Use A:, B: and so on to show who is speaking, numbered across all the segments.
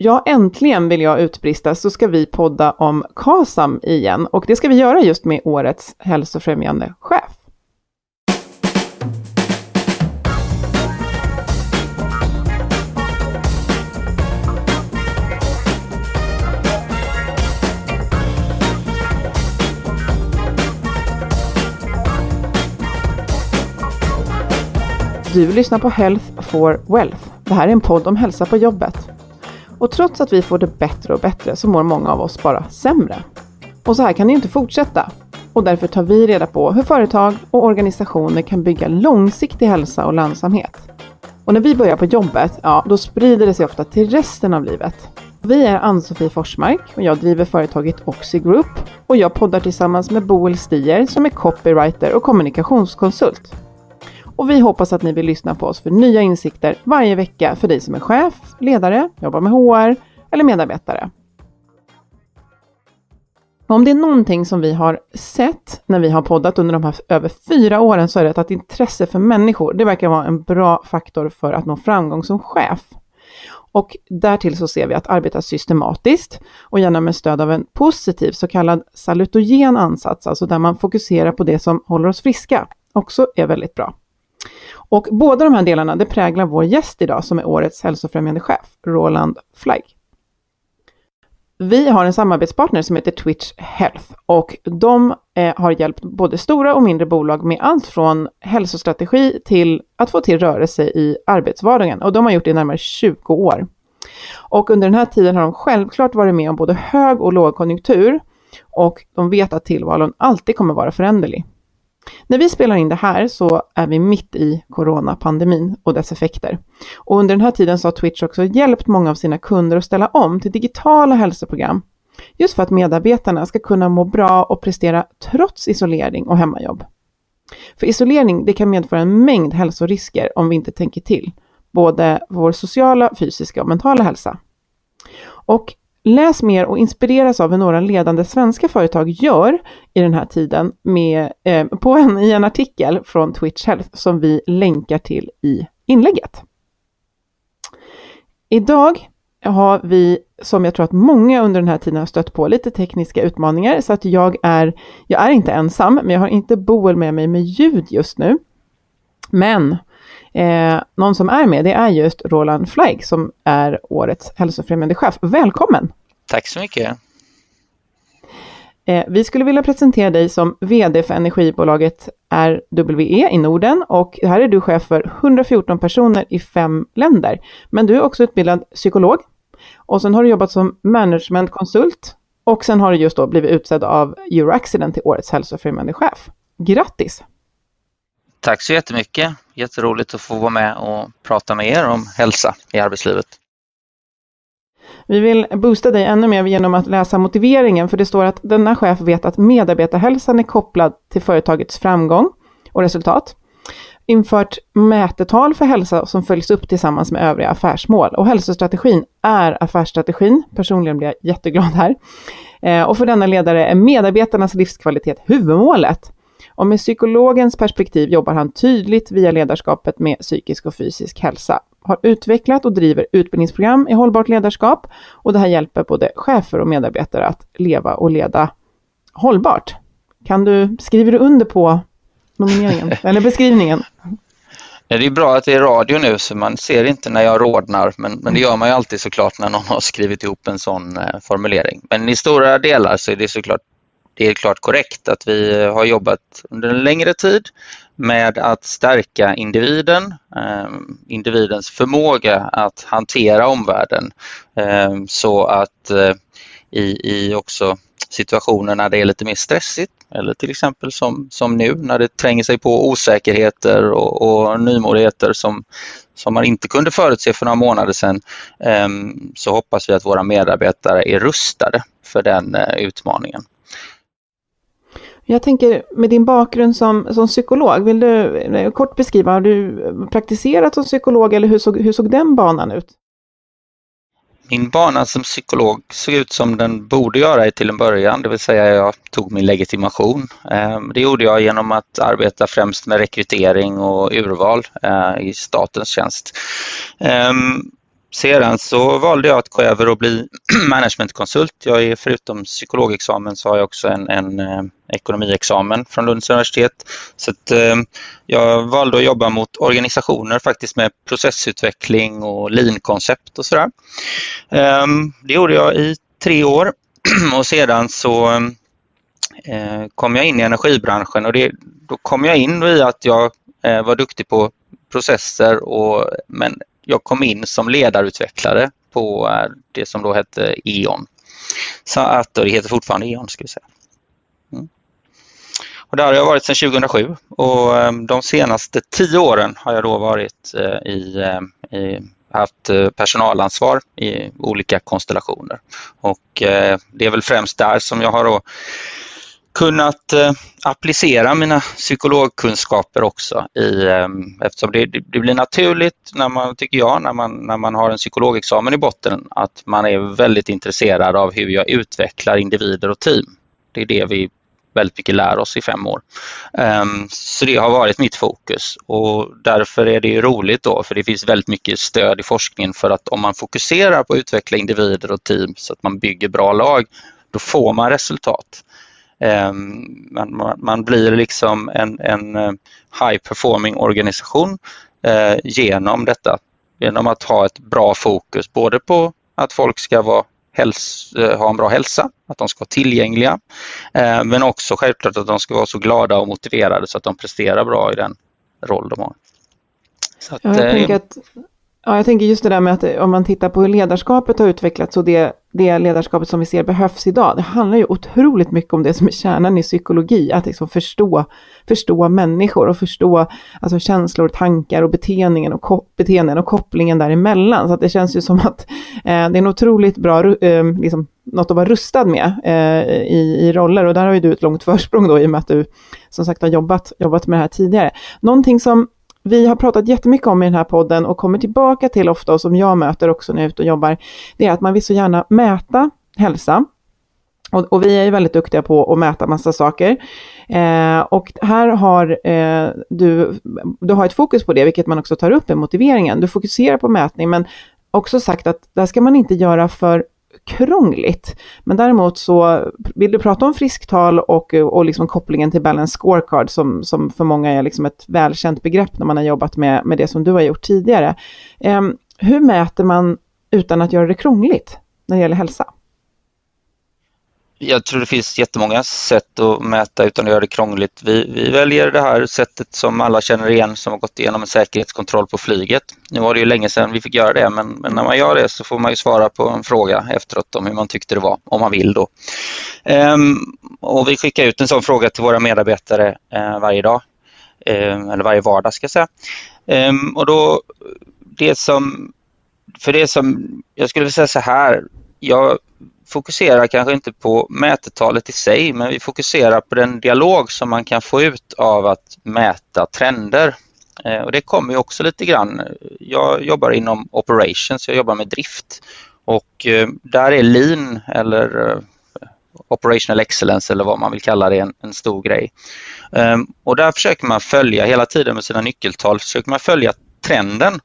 A: Ja, äntligen vill jag utbrista så ska vi podda om KASAM igen och det ska vi göra just med årets hälsofrämjande chef. Du lyssnar på Health for Wealth. Det här är en podd om hälsa på jobbet. Och trots att vi får det bättre och bättre så mår många av oss bara sämre. Och så här kan det ju inte fortsätta. Och därför tar vi reda på hur företag och organisationer kan bygga långsiktig hälsa och lönsamhet. Och när vi börjar på jobbet, ja då sprider det sig ofta till resten av livet. Vi är Ann-Sofie Forsmark och jag driver företaget Oxy Group och jag poddar tillsammans med Boel Stier som är copywriter och kommunikationskonsult. Och vi hoppas att ni vill lyssna på oss för nya insikter varje vecka för dig som är chef, ledare, jobbar med HR eller medarbetare. Om det är någonting som vi har sett när vi har poddat under de här över fyra åren så är det att intresse för människor, det verkar vara en bra faktor för att nå framgång som chef. Och därtill så ser vi att arbeta systematiskt och gärna med stöd av en positiv så kallad salutogen ansats, alltså där man fokuserar på det som håller oss friska, också är väldigt bra. Och båda de här delarna, det präglar vår gäst idag som är årets hälsofrämjande chef, Roland Fleig. Vi har en samarbetspartner som heter Twitch Health och de eh, har hjälpt både stora och mindre bolag med allt från hälsostrategi till att få till rörelse i arbetsvardagen och de har gjort det i närmare 20 år. Och under den här tiden har de självklart varit med om både hög och lågkonjunktur och de vet att tillvaron alltid kommer vara föränderlig. När vi spelar in det här så är vi mitt i coronapandemin och dess effekter. Och under den här tiden så har Twitch också hjälpt många av sina kunder att ställa om till digitala hälsoprogram. Just för att medarbetarna ska kunna må bra och prestera trots isolering och hemmajobb. För isolering det kan medföra en mängd hälsorisker om vi inte tänker till. Både vår sociala, fysiska och mentala hälsa. Och Läs mer och inspireras av hur några ledande svenska företag gör i den här tiden med, eh, på en, i en artikel från Twitch Health som vi länkar till i inlägget. Idag har vi, som jag tror att många under den här tiden har stött på, lite tekniska utmaningar så att jag är, jag är inte ensam, men jag har inte Boel med mig med ljud just nu. Men Eh, någon som är med det är just Roland Fleig som är årets hälsofrämjande chef. Välkommen!
B: Tack så mycket!
A: Eh, vi skulle vilja presentera dig som VD för energibolaget RWE i Norden och här är du chef för 114 personer i fem länder. Men du är också utbildad psykolog och sen har du jobbat som managementkonsult och sen har du just då blivit utsedd av Euroaccident till årets hälsofrämjande chef. Grattis!
B: Tack så jättemycket! Jätteroligt att få vara med och prata med er om hälsa i arbetslivet.
A: Vi vill boosta dig ännu mer genom att läsa motiveringen, för det står att denna chef vet att medarbetarhälsan är kopplad till företagets framgång och resultat. Infört mätetal för hälsa som följs upp tillsammans med övriga affärsmål. Och hälsostrategin är affärsstrategin. Personligen blir jag jätteglad här. Eh, och för denna ledare är medarbetarnas livskvalitet huvudmålet. Och med psykologens perspektiv jobbar han tydligt via ledarskapet med psykisk och fysisk hälsa. Har utvecklat och driver utbildningsprogram i hållbart ledarskap och det här hjälper både chefer och medarbetare att leva och leda hållbart. Kan du, skriver du under på nomineringen, eller beskrivningen?
B: Det är bra att det är radio nu så man ser inte när jag rådnar men, men det gör man ju alltid såklart när någon har skrivit ihop en sån eh, formulering. Men i stora delar så är det såklart det är klart korrekt att vi har jobbat under en längre tid med att stärka individen, eh, individens förmåga att hantera omvärlden eh, så att eh, i, i också situationer när det är lite mer stressigt eller till exempel som, som nu när det tränger sig på osäkerheter och, och nymodigheter som, som man inte kunde förutse för några månader sedan så hoppas vi att våra medarbetare är rustade för den utmaningen.
A: Jag tänker med din bakgrund som, som psykolog, vill du kort beskriva, har du praktiserat som psykolog eller hur såg, hur såg den banan ut?
B: Min bana som psykolog såg ut som den borde göra till en början, det vill säga jag tog min legitimation. Ehm, det gjorde jag genom att arbeta främst med rekrytering och urval eh, i statens tjänst. Ehm, sedan så valde jag att gå över och bli managementkonsult. Jag är förutom psykologexamen så har jag också en, en eh, ekonomiexamen från Lunds universitet. Så att, eh, jag valde att jobba mot organisationer faktiskt med processutveckling och lean-koncept och sådär. Eh, det gjorde jag i tre år och sedan så eh, eh, kom jag in i energibranschen och det, då kom jag in i att jag eh, var duktig på processer och, men jag kom in som ledarutvecklare på eh, det som då hette E.ON. Så att, det heter fortfarande E.ON ska vi säga. Mm. Och där har jag varit sedan 2007 och eh, de senaste tio åren har jag då varit eh, i, i haft personalansvar i olika konstellationer. Och det är väl främst där som jag har då kunnat eh, applicera mina psykologkunskaper också i, ehm, eftersom det, det, blir naturligt när man, tycker jag, när man, när man har en psykologexamen i botten att man är väldigt intresserad av hur jag utvecklar individer och team. Det är det vi väldigt mycket lär oss i fem år. Ehm, så det har varit mitt fokus och därför är det roligt då för det finns väldigt mycket stöd i forskningen för att om man fokuserar på att utveckla individer och team så att man bygger bra lag, då får man resultat. Ehm, man, man blir liksom en, en eh, high performing organisation eh, genom detta. Genom att ha ett bra fokus både på att folk ska vara eh, ha en bra hälsa, att de ska vara tillgängliga, men också självklart att de ska vara så glada och motiverade så att de presterar bra i den roll de har.
A: Att, ja, jag tänker att Ja, jag tänker just det där med att eh, om man tittar på hur ledarskapet har utvecklats och det, det ledarskapet som vi ser behövs idag. Det handlar ju otroligt mycket om det som är kärnan i psykologi, att liksom förstå, förstå människor och förstå alltså känslor, tankar och beteenden och, beteenden och kopplingen däremellan. Så att det känns ju som att eh, det är en otroligt bra, eh, liksom, något att vara rustad med eh, i, i roller och där har ju du ett långt försprång då i och med att du som sagt har jobbat, jobbat med det här tidigare. Någonting som vi har pratat jättemycket om i den här podden och kommer tillbaka till ofta och som jag möter också när jag är ute och jobbar, det är att man vill så gärna mäta hälsa. Och, och vi är ju väldigt duktiga på att mäta massa saker. Eh, och här har eh, du, du har ett fokus på det, vilket man också tar upp i motiveringen. Du fokuserar på mätning, men också sagt att det ska man inte göra för krångligt. Men däremot så vill du prata om frisktal och, och liksom kopplingen till balance scorecard som, som för många är liksom ett välkänt begrepp när man har jobbat med, med det som du har gjort tidigare. Eh, hur mäter man utan att göra det krångligt när det gäller hälsa?
B: Jag tror det finns jättemånga sätt att mäta utan att göra det krångligt. Vi, vi, väljer det här sättet som alla känner igen som har gått igenom en säkerhetskontroll på flyget. Nu var det ju länge sedan vi fick göra det men, men när man gör det så får man ju svara på en fråga efteråt om hur man tyckte det var, om man vill då. Ehm, och vi skickar ut en sån fråga till våra medarbetare eh, varje dag, ehm, eller varje vardag ska jag säga. Ehm, och då, det som för det som, jag skulle vilja säga så här, jag fokuserar kanske inte på mätetalet i sig, men vi fokuserar på den dialog som man kan få ut av att mäta trender. Eh, och det kommer ju också lite grann, jag jobbar inom operations, jag jobbar med drift och eh, där är lean eller eh, operational excellence eller vad man vill kalla det en, en stor grej. Och där försöker man följa hela tiden med sina nyckeltal, försöker man följa trenden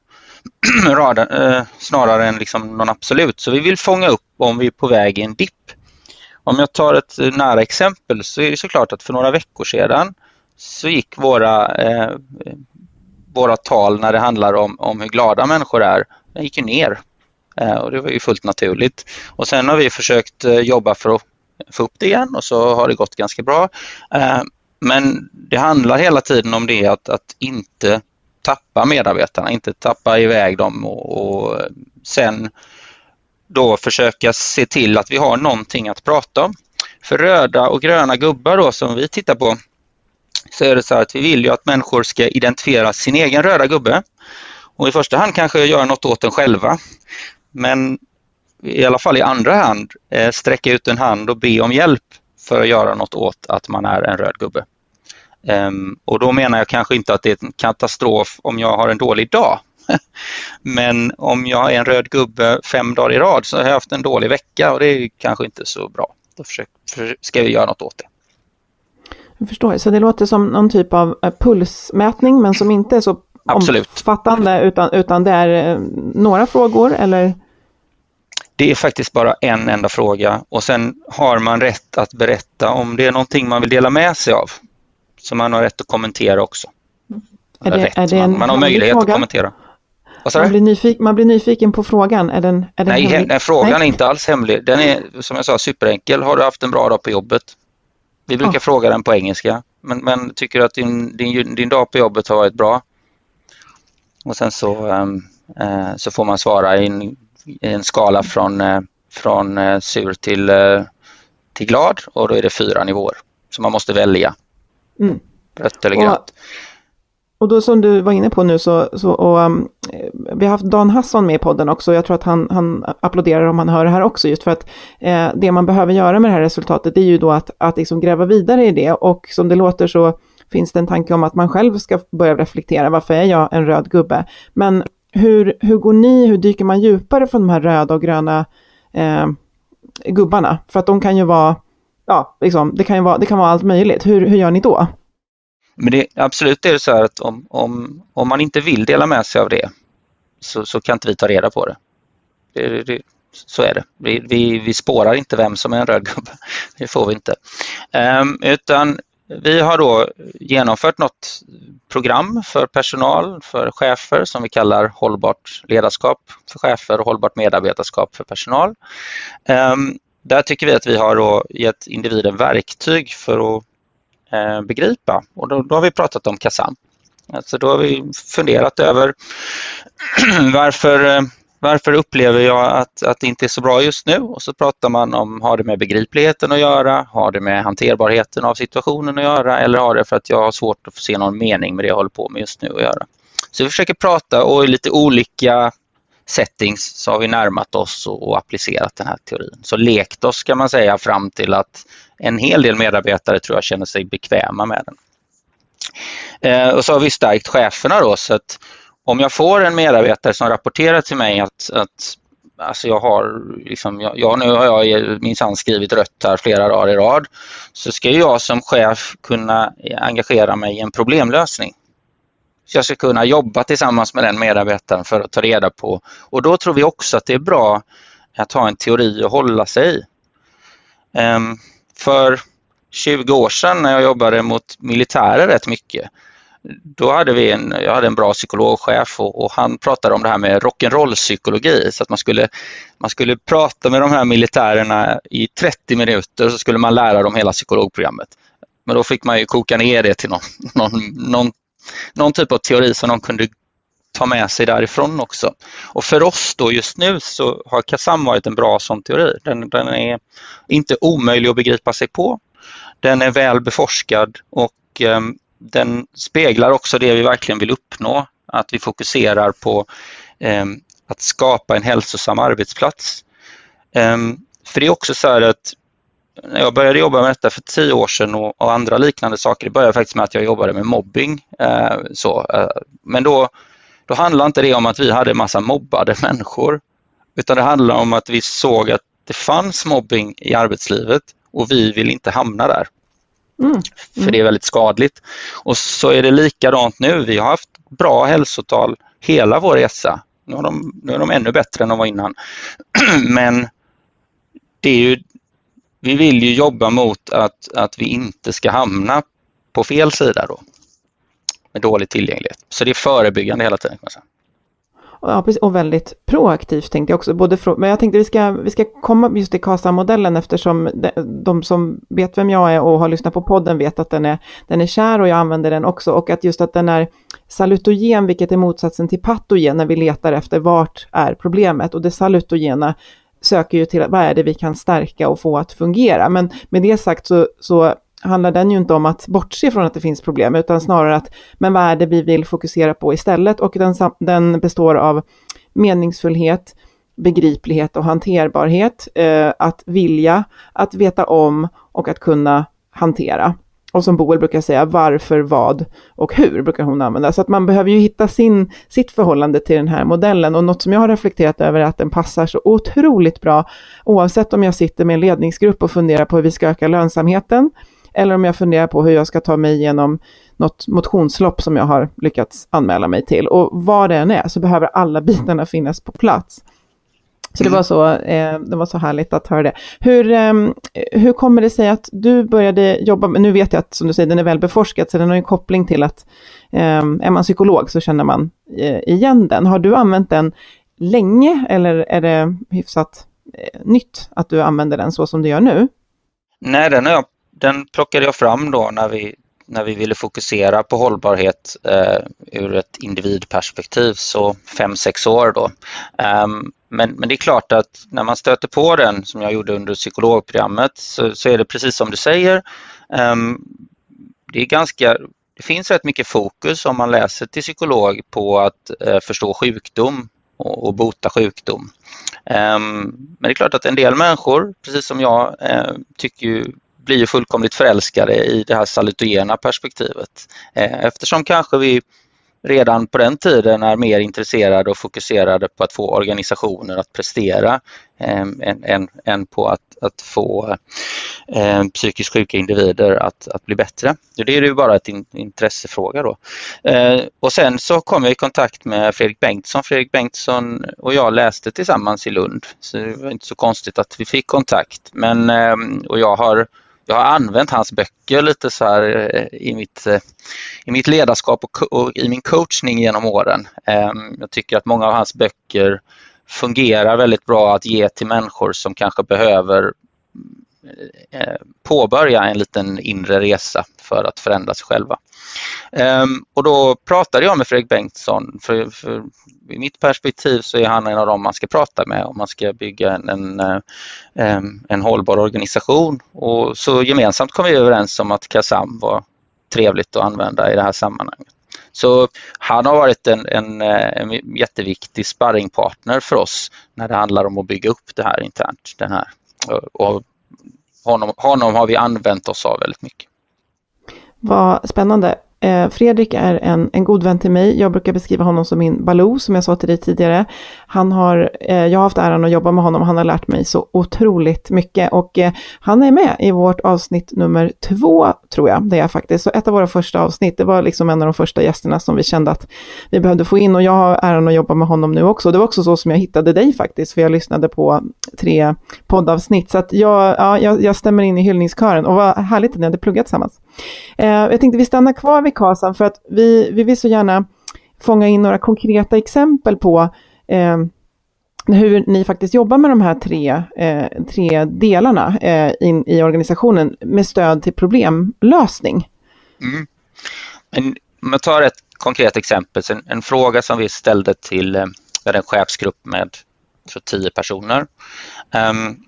B: Eh, snarare än liksom någon absolut. Så vi vill fånga upp om vi är på väg i en dipp. Om jag tar ett nära exempel så är det såklart att för några veckor sedan så gick våra, eh, våra tal när det handlar om, om hur glada människor är, den gick ju ner. Eh, och det var ju fullt naturligt. Och sen har vi försökt eh, jobba för att få upp det igen och så har det gått ganska bra. Eh, men det handlar hela tiden om det att, att inte tappa medarbetarna, inte tappa iväg dem och, och sen då försöka se till att vi har någonting att prata om. För röda och gröna gubbar då som vi tittar på så är det så att vi vill ju att människor ska identifiera sin egen röda gubbe och i första hand kanske göra något åt den själva. Men i alla fall i andra hand eh, sträcka ut en hand och be om hjälp för att göra något åt att man är en röd gubbe. Um, och då menar jag kanske inte att det är en katastrof om jag har en dålig dag. Men om jag är en röd gubbe fem dagar i rad så har jag haft en dålig vecka och det är kanske inte så bra. Då försöker, ska vi göra något åt det.
A: Jag förstår, så det låter som någon typ av eh, pulsmätning men som inte är så Absolut. omfattande utan, utan det är eh, några frågor eller?
B: Det är faktiskt bara en enda fråga och sen har man rätt att berätta om det är någonting man vill dela med sig av. Så man har rätt att kommentera också.
A: Är det, rätt, är det man,
B: man, har möjlighet att kommentera.
A: Man blir, nyfik, man blir, nyfiken på frågan. Är den, är den
B: nej, hemlig? nej, frågan nej. är inte alls hemlig. Den är som jag sa superenkel. Har du haft en bra dag på jobbet? Vi brukar oh. fråga den på engelska. Men, men tycker du att din, din, din dag på jobbet har varit bra? Och sen så, um, uh, så får man svara i en, i en skala från, uh, från uh, sur till, till glad och då är det fyra nivåer. Så man måste välja. Mm. Rött eller grönt.
A: Och då som du var inne på nu så, så och, um, vi har haft Dan Hasson med i podden också. Jag tror att han, han applåderar om han hör det här också, just för att eh, det man behöver göra med det här resultatet är ju då att, att liksom gräva vidare i det. Och som det låter så finns det en tanke om att man själv ska börja reflektera, varför är jag en röd gubbe? Men hur, hur går ni, hur dyker man djupare från de här röda och gröna eh, gubbarna? För att de kan ju vara, ja, liksom, det, kan ju vara, det kan vara allt möjligt. Hur, hur gör ni då?
B: Men det, absolut är det så här att om, om, om man inte vill dela med sig av det så, så kan inte vi ta reda på det. det, det så är det. Vi, vi, vi spårar inte vem som är en röd gubbe. Det får vi inte. Um, utan vi har då genomfört något program för personal, för chefer som vi kallar hållbart ledarskap för chefer och hållbart medarbetarskap för personal. Um, där tycker vi att vi har då gett individen verktyg för att Eh, begripa. Och då, då har vi pratat om KASAM. Alltså då har vi funderat över varför, eh, varför upplever jag att, att det inte är så bra just nu? Och så pratar man om, har det med begripligheten att göra? Har det med hanterbarheten av situationen att göra? Eller har det för att jag har svårt att se någon mening med det jag håller på med just nu att göra? Så vi försöker prata och i lite olika settings så har vi närmat oss och applicerat den här teorin. Så lekt oss kan man säga fram till att en hel del medarbetare tror jag känner sig bekväma med den. Eh, och så har vi stärkt cheferna då så att om jag får en medarbetare som rapporterar till mig att, att alltså jag har, liksom, jag, jag, nu har jag minsann skrivit rött här flera dagar i rad, så ska jag som chef kunna engagera mig i en problemlösning. Så jag ska kunna jobba tillsammans med den medarbetaren för att ta reda på och då tror vi också att det är bra att ha en teori att hålla sig i. Ehm, för 20 år sedan när jag jobbade mot militärer rätt mycket, då hade vi en, jag hade en bra psykologchef och, och han pratade om det här med rock'n'roll-psykologi. Så att man skulle, man skulle prata med de här militärerna i 30 minuter och så skulle man lära dem hela psykologprogrammet. Men då fick man ju koka ner det till någon, någon, någon, någon typ av teori som de kunde ta med sig därifrån också. Och för oss då just nu så har KASAM varit en bra sån teori. Den, den är inte omöjlig att begripa sig på. Den är väl beforskad och eh, den speglar också det vi verkligen vill uppnå. Att vi fokuserar på eh, att skapa en hälsosam arbetsplats. Eh, för det är också så här att när jag började jobba med detta för tio år sedan och, och andra liknande saker, det började faktiskt med att jag jobbade med mobbing. Eh, så, eh, men då, då handlade inte det om att vi hade en massa mobbade människor, utan det handlade om att vi såg att det fanns mobbing i arbetslivet och vi vill inte hamna där. Mm. Mm. För det är väldigt skadligt. Och så är det likadant nu. Vi har haft bra hälsotal hela vår resa. Nu, har de, nu är de ännu bättre än de var innan. Men det är ju, vi vill ju jobba mot att, att vi inte ska hamna på fel sida då med dålig tillgänglighet. Så det är förebyggande hela tiden. Kan man säga.
A: Ja, precis, och väldigt proaktivt tänkte jag också. Både för, men jag tänkte vi ska, vi ska komma just till KASA-modellen eftersom de, de, som vet vem jag är och har lyssnat på podden vet att den är, den är kär och jag använder den också. Och att just att den är salutogen, vilket är motsatsen till patogen när vi letar efter vart är problemet. Och det salutogena söker ju till vad är det vi kan stärka och få att fungera. Men med det sagt så, så handlar den ju inte om att bortse från att det finns problem, utan snarare att, men vad är det vi vill fokusera på istället? Och den, den består av meningsfullhet, begriplighet och hanterbarhet, eh, att vilja, att veta om och att kunna hantera. Och som Boel brukar säga, varför, vad och hur brukar hon använda. Så att man behöver ju hitta sin, sitt förhållande till den här modellen. Och något som jag har reflekterat över är att den passar så otroligt bra, oavsett om jag sitter med en ledningsgrupp och funderar på hur vi ska öka lönsamheten, eller om jag funderar på hur jag ska ta mig igenom något motionslopp som jag har lyckats anmäla mig till. Och vad det än är så behöver alla bitarna finnas på plats. Så det var så, eh, det var så härligt att höra det. Hur, eh, hur kommer det sig att du började jobba med, nu vet jag att som du säger den är väl beforskad, så den har en koppling till att eh, är man psykolog så känner man eh, igen den. Har du använt den länge eller är det hyfsat eh, nytt att du använder den så som du gör nu?
B: Nej, den jag den plockade jag fram då när vi, när vi ville fokusera på hållbarhet eh, ur ett individperspektiv, så fem sex år då. Um, men, men det är klart att när man stöter på den, som jag gjorde under psykologprogrammet, så, så är det precis som du säger. Um, det är ganska det finns rätt mycket fokus om man läser till psykolog på att eh, förstå sjukdom och, och bota sjukdom. Um, men det är klart att en del människor, precis som jag, eh, tycker ju blir ju fullkomligt förälskade i det här salutogena perspektivet. Eh, eftersom kanske vi redan på den tiden är mer intresserade och fokuserade på att få organisationer att prestera eh, än, än, än, på att, att få eh, psykiskt sjuka individer att, att bli bättre. Det är ju bara ett in, intressefråga då. Eh, och sen så kom jag i kontakt med Fredrik Bengtsson. Fredrik Bengtsson och jag läste tillsammans i Lund, så det var inte så konstigt att vi fick kontakt. Men, eh, och jag har jag har använt hans böcker lite så här eh, i mitt, eh, i mitt ledarskap och, och i min coachning genom åren. Ehm, jag tycker att många av hans böcker fungerar väldigt bra att ge till människor som kanske behöver Eh, påbörja en liten inre resa för att förändra sig själva. Ehm, och då pratade jag med Fredrik Bengtsson. För, för, I mitt perspektiv så är han en av dem man ska prata med om man ska bygga en, en, eh, ehm, en hållbar organisation. Och så gemensamt kom vi överens om att Kasam var trevligt att använda i det här sammanhanget. Så han har varit en, en, eh, en jätteviktig sparringpartner för oss när det handlar om att bygga upp det här internt. Den här. Och honom, honom har vi använt oss av väldigt mycket.
A: Vad spännande. Eh, Fredrik är en, en god vän till mig. Jag brukar beskriva honom som min Baloo, som jag sa till dig tidigare. Han har, eh, jag har haft äran att jobba med honom. Han har lärt mig så otroligt mycket och eh, han är med i vårt avsnitt nummer två, tror jag. Det är faktiskt. Så ett av våra första avsnitt, det var liksom en av de första gästerna som vi kände att vi behövde få in och jag har äran att jobba med honom nu också. Det var också så som jag hittade dig faktiskt, för jag lyssnade på tre poddavsnitt. Så att jag, ja, jag, jag stämmer in i hyllningskören och vad härligt att ni hade pluggat tillsammans. Eh, jag tänkte vi stannar kvar vid KASAM för att vi, vi vill så gärna fånga in några konkreta exempel på eh, hur ni faktiskt jobbar med de här tre, eh, tre delarna eh, in, i organisationen med stöd till problemlösning.
B: Mm. Men, om jag tar ett konkret exempel, en, en fråga som vi ställde till eh, en chefsgrupp med tror, tio personer. Um,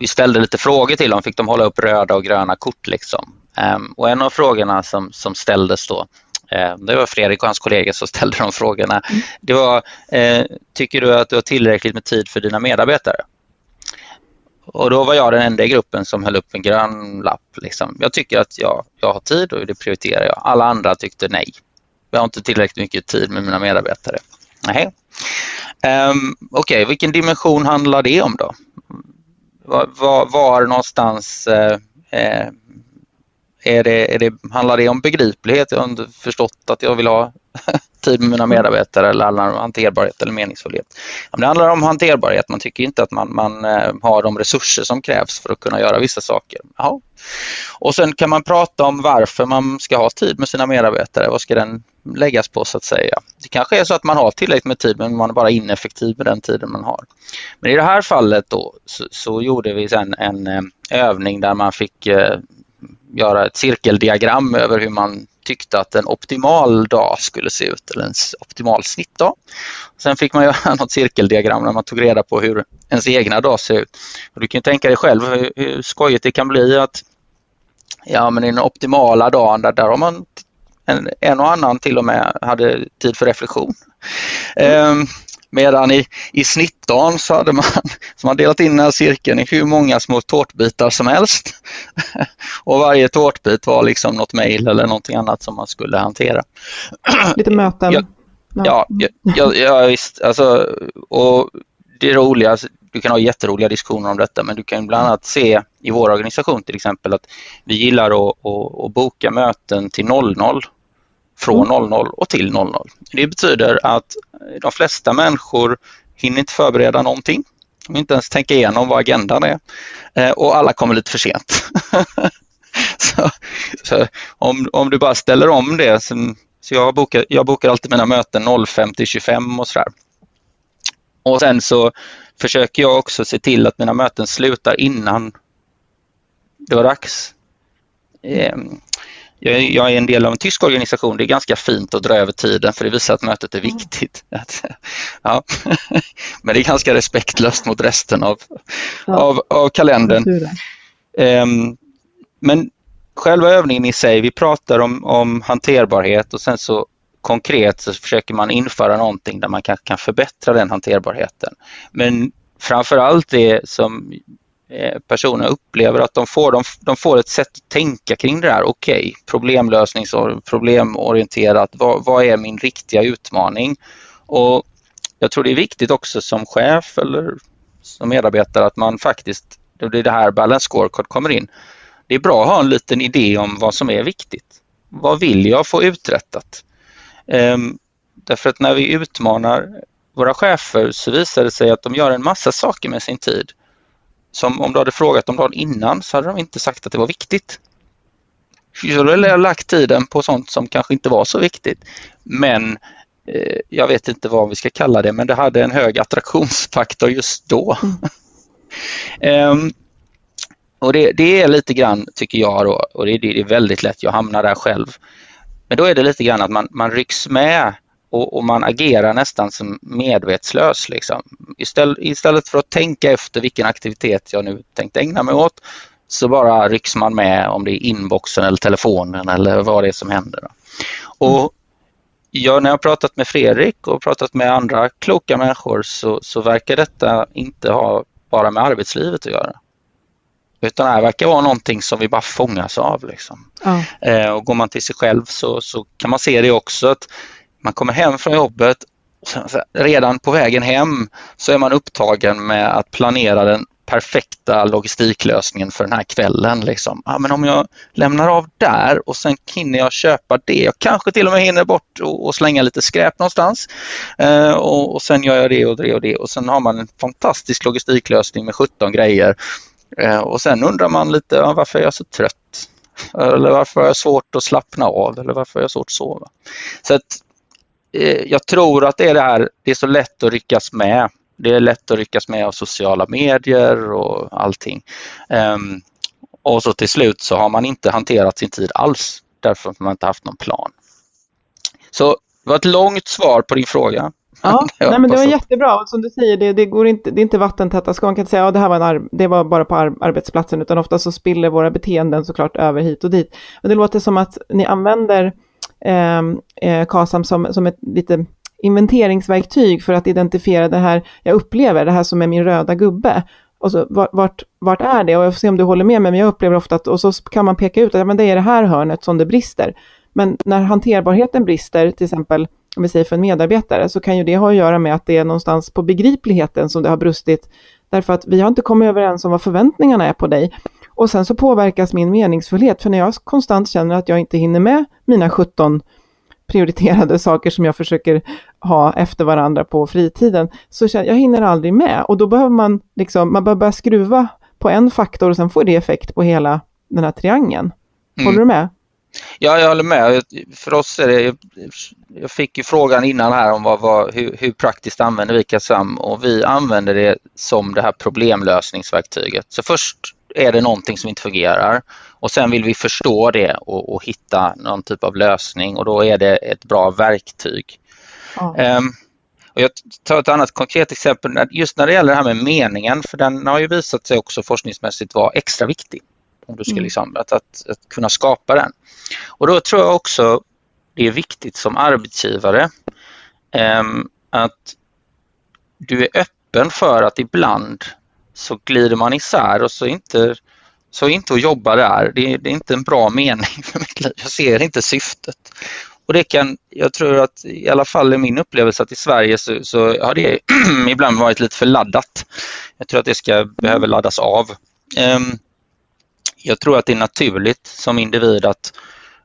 B: vi ställde lite frågor till dem, fick de hålla upp röda och gröna kort. Liksom. Um, och en av frågorna som, som ställdes då Eh, det var Fredrik och hans kollegor som ställde de frågorna. Mm. Det var, eh, tycker du att du har tillräckligt med tid för dina medarbetare? Och då var jag den enda i gruppen som höll upp en grön lapp. Liksom. Jag tycker att jag, jag har tid och det prioriterar jag. Alla andra tyckte nej. Jag har inte tillräckligt mycket tid med mina medarbetare. Nej. Um, Okej, okay, vilken dimension handlar det om då? Var, var, var någonstans uh, uh, är det, är det, handlar det om begriplighet? Jag har inte förstått att jag vill ha tid med mina medarbetare eller handlar om hanterbarhet eller meningsfullhet? det handlar om hanterbarhet. Man tycker inte att man, man eh, har de resurser som krävs för att kunna göra vissa saker. Jaha. Och sen kan man prata om varför man ska ha tid med sina medarbetare. Vad ska den läggas på så att säga? Det kanske är så att man har tillräckligt med tid men man är bara ineffektiv med den tiden man har. Men i det här fallet då så, så gjorde vi sen en eh, övning där man fick eh, göra ett cirkeldiagram över hur man tyckte att en optimal dag skulle se ut, eller en optimal snittdag. Sen fick man göra något cirkeldiagram när man tog reda på hur ens egna dag ser ut. Och du kan tänka dig själv hur, hur skojigt det kan bli att ja, men i den optimala dagen där, där har man en, en och annan till och med hade tid för reflektion. Mm. Um, Medan i, i snittdagen så hade man, så man delat in den här cirkeln i hur många små tårtbitar som helst. Och varje tårtbit var liksom något mejl eller någonting annat som man skulle hantera.
A: Lite möten.
B: Ja, ja, ja, ja visst. Alltså, och det roliga, du kan ha jätteroliga diskussioner om detta men du kan bland annat se i vår organisation till exempel att vi gillar att, att, att boka möten till 00 från 00 mm. och till 00. Det betyder att de flesta människor hinner inte förbereda någonting. De inte ens tänka igenom vad agendan är eh, och alla kommer lite för sent. så, så om, om du bara ställer om det, så, så jag, bokar, jag bokar alltid mina möten 05 till 25 och sådär. Och sen så försöker jag också se till att mina möten slutar innan det var dags. Ehm, jag, jag, är en del av en tysk organisation. Det är ganska fint att dra över tiden för det visar att mötet är viktigt. ja. Men det är ganska respektlöst mot resten av, ja. av, av kalendern. Um, men själva övningen i sig, vi pratar om, om hanterbarhet och sen så konkret så försöker man införa någonting där man kan, kan förbättra den hanterbarheten. Men framför allt det som Eh, personer upplever att de får, de, de, får ett sätt att tänka kring det här. Okej, okay, problemlösnings och problemorienterat. Vad, vad, är min riktiga utmaning? Och Jag tror det är viktigt också som chef eller som medarbetare att man faktiskt, det är det här balance scorecard kommer in. Det är bra att ha en liten idé om vad som är viktigt. Vad vill jag få uträttat? Um, därför att när vi utmanar våra chefer så visar det sig att de gör en massa saker med sin tid som om du hade frågat dem dagen innan så hade de inte sagt att det var viktigt. Så då hade jag lagt tiden på sånt som kanske inte var så viktigt. Men eh, jag vet inte vad vi ska kalla det, men det hade en hög attraktionsfaktor just då. Mm. um, och det, det, är lite grann, tycker jag, då, och det, det, är väldigt lätt, jag hamnar där själv. Men då är det lite grann att man, man rycks med och, och, man agerar nästan som medvetslös. Liksom. Istället, istället för att tänka efter vilken aktivitet jag nu tänkte ägna mig åt så bara rycks man med om det är inboxen eller telefonen eller vad det är som händer. Och jag, när jag pratat med Fredrik och pratat med andra kloka människor så, så verkar detta inte ha bara med arbetslivet att göra. Utan det här verkar vara någonting som vi bara fångas av. Liksom. Ja. Eh, och går man till sig själv så, så kan man se det också att man kommer hem från jobbet och redan på vägen hem så är man upptagen med att planera den perfekta logistiklösningen för den här kvällen. Liksom. Ja, men om jag lämnar av där och sen hinner jag köpa det. Jag kanske till och med hinner bort och, och slänga lite skräp någonstans. Eh, och, och, sen gör jag det och det och det och sen har man en fantastisk logistiklösning med 17 grejer. Eh, och sen undrar man lite ja, varför är jag så trött? Eller varför har jag svårt att slappna av? Eller varför har jag svårt att sova? Så att jag tror att det är det här, det är så lätt att ryckas med. Det är lätt att ryckas med av sociala medier och allting. Um, och så till slut så har man inte hanterat sin tid alls därför att man inte haft någon plan. Så det var ett långt svar på din fråga.
A: Ja, nej, men det var jättebra. Som du säger, det, det, går inte, det är inte vattentäta skott. Man kan inte säga att ja, det här var, en det var bara på ar arbetsplatsen, utan ofta så spiller våra beteenden såklart över hit och dit. Och det låter som att ni använder ehm, Ehm, eh, KASAM som, som ett lite inventeringsverktyg för att identifiera det här jag upplever, det här som är min röda gubbe. Och så, vart, vart är det? Och jag får se om du håller med mig, men jag upplever ofta att, och så kan man peka ut att ja, men det är det här hörnet som det brister. Men när hanterbarheten brister, till exempel om vi säger för en medarbetare, så kan ju det ha att göra med att det är någonstans på begripligheten som det har brustit. Därför att vi har inte kommit överens om vad förväntningarna är på dig. Och sen så påverkas min meningsfullhet, för när jag konstant känner att jag inte hinner med mina 17 prioriterade saker som jag försöker ha efter varandra på fritiden, så känner jag, jag hinner aldrig med. Och då behöver man liksom, man behöver börja skruva på en faktor och sen får det effekt på hela den här triangeln. Håller mm. du med?
B: Ja, jag håller med. För oss är det, jag fick ju frågan innan här om vad, vad, hur, hur praktiskt använder vi KASAM och vi använder det som det här problemlösningsverktyget. Så först är det någonting som inte fungerar och sen vill vi förstå det och, och hitta någon typ av lösning och då är det ett bra verktyg. Ja. Um, och jag tar ett annat konkret exempel just när det gäller det här med meningen, för den har ju visat sig också forskningsmässigt vara extra viktig. Om du ska mm. liksom, att, att, att, kunna skapa den. Och då tror jag också det är viktigt som arbetsgivare um, att du är öppen för att ibland så glider man isär och så inte, så inte att jobba där, det, det är inte en bra mening för mitt liv. Jag ser inte syftet. Och det kan, jag tror att i alla fall i min upplevelse att i Sverige så, så har det ibland varit lite för laddat. Jag tror att det ska behöver laddas av. Um, jag tror att det är naturligt som individ att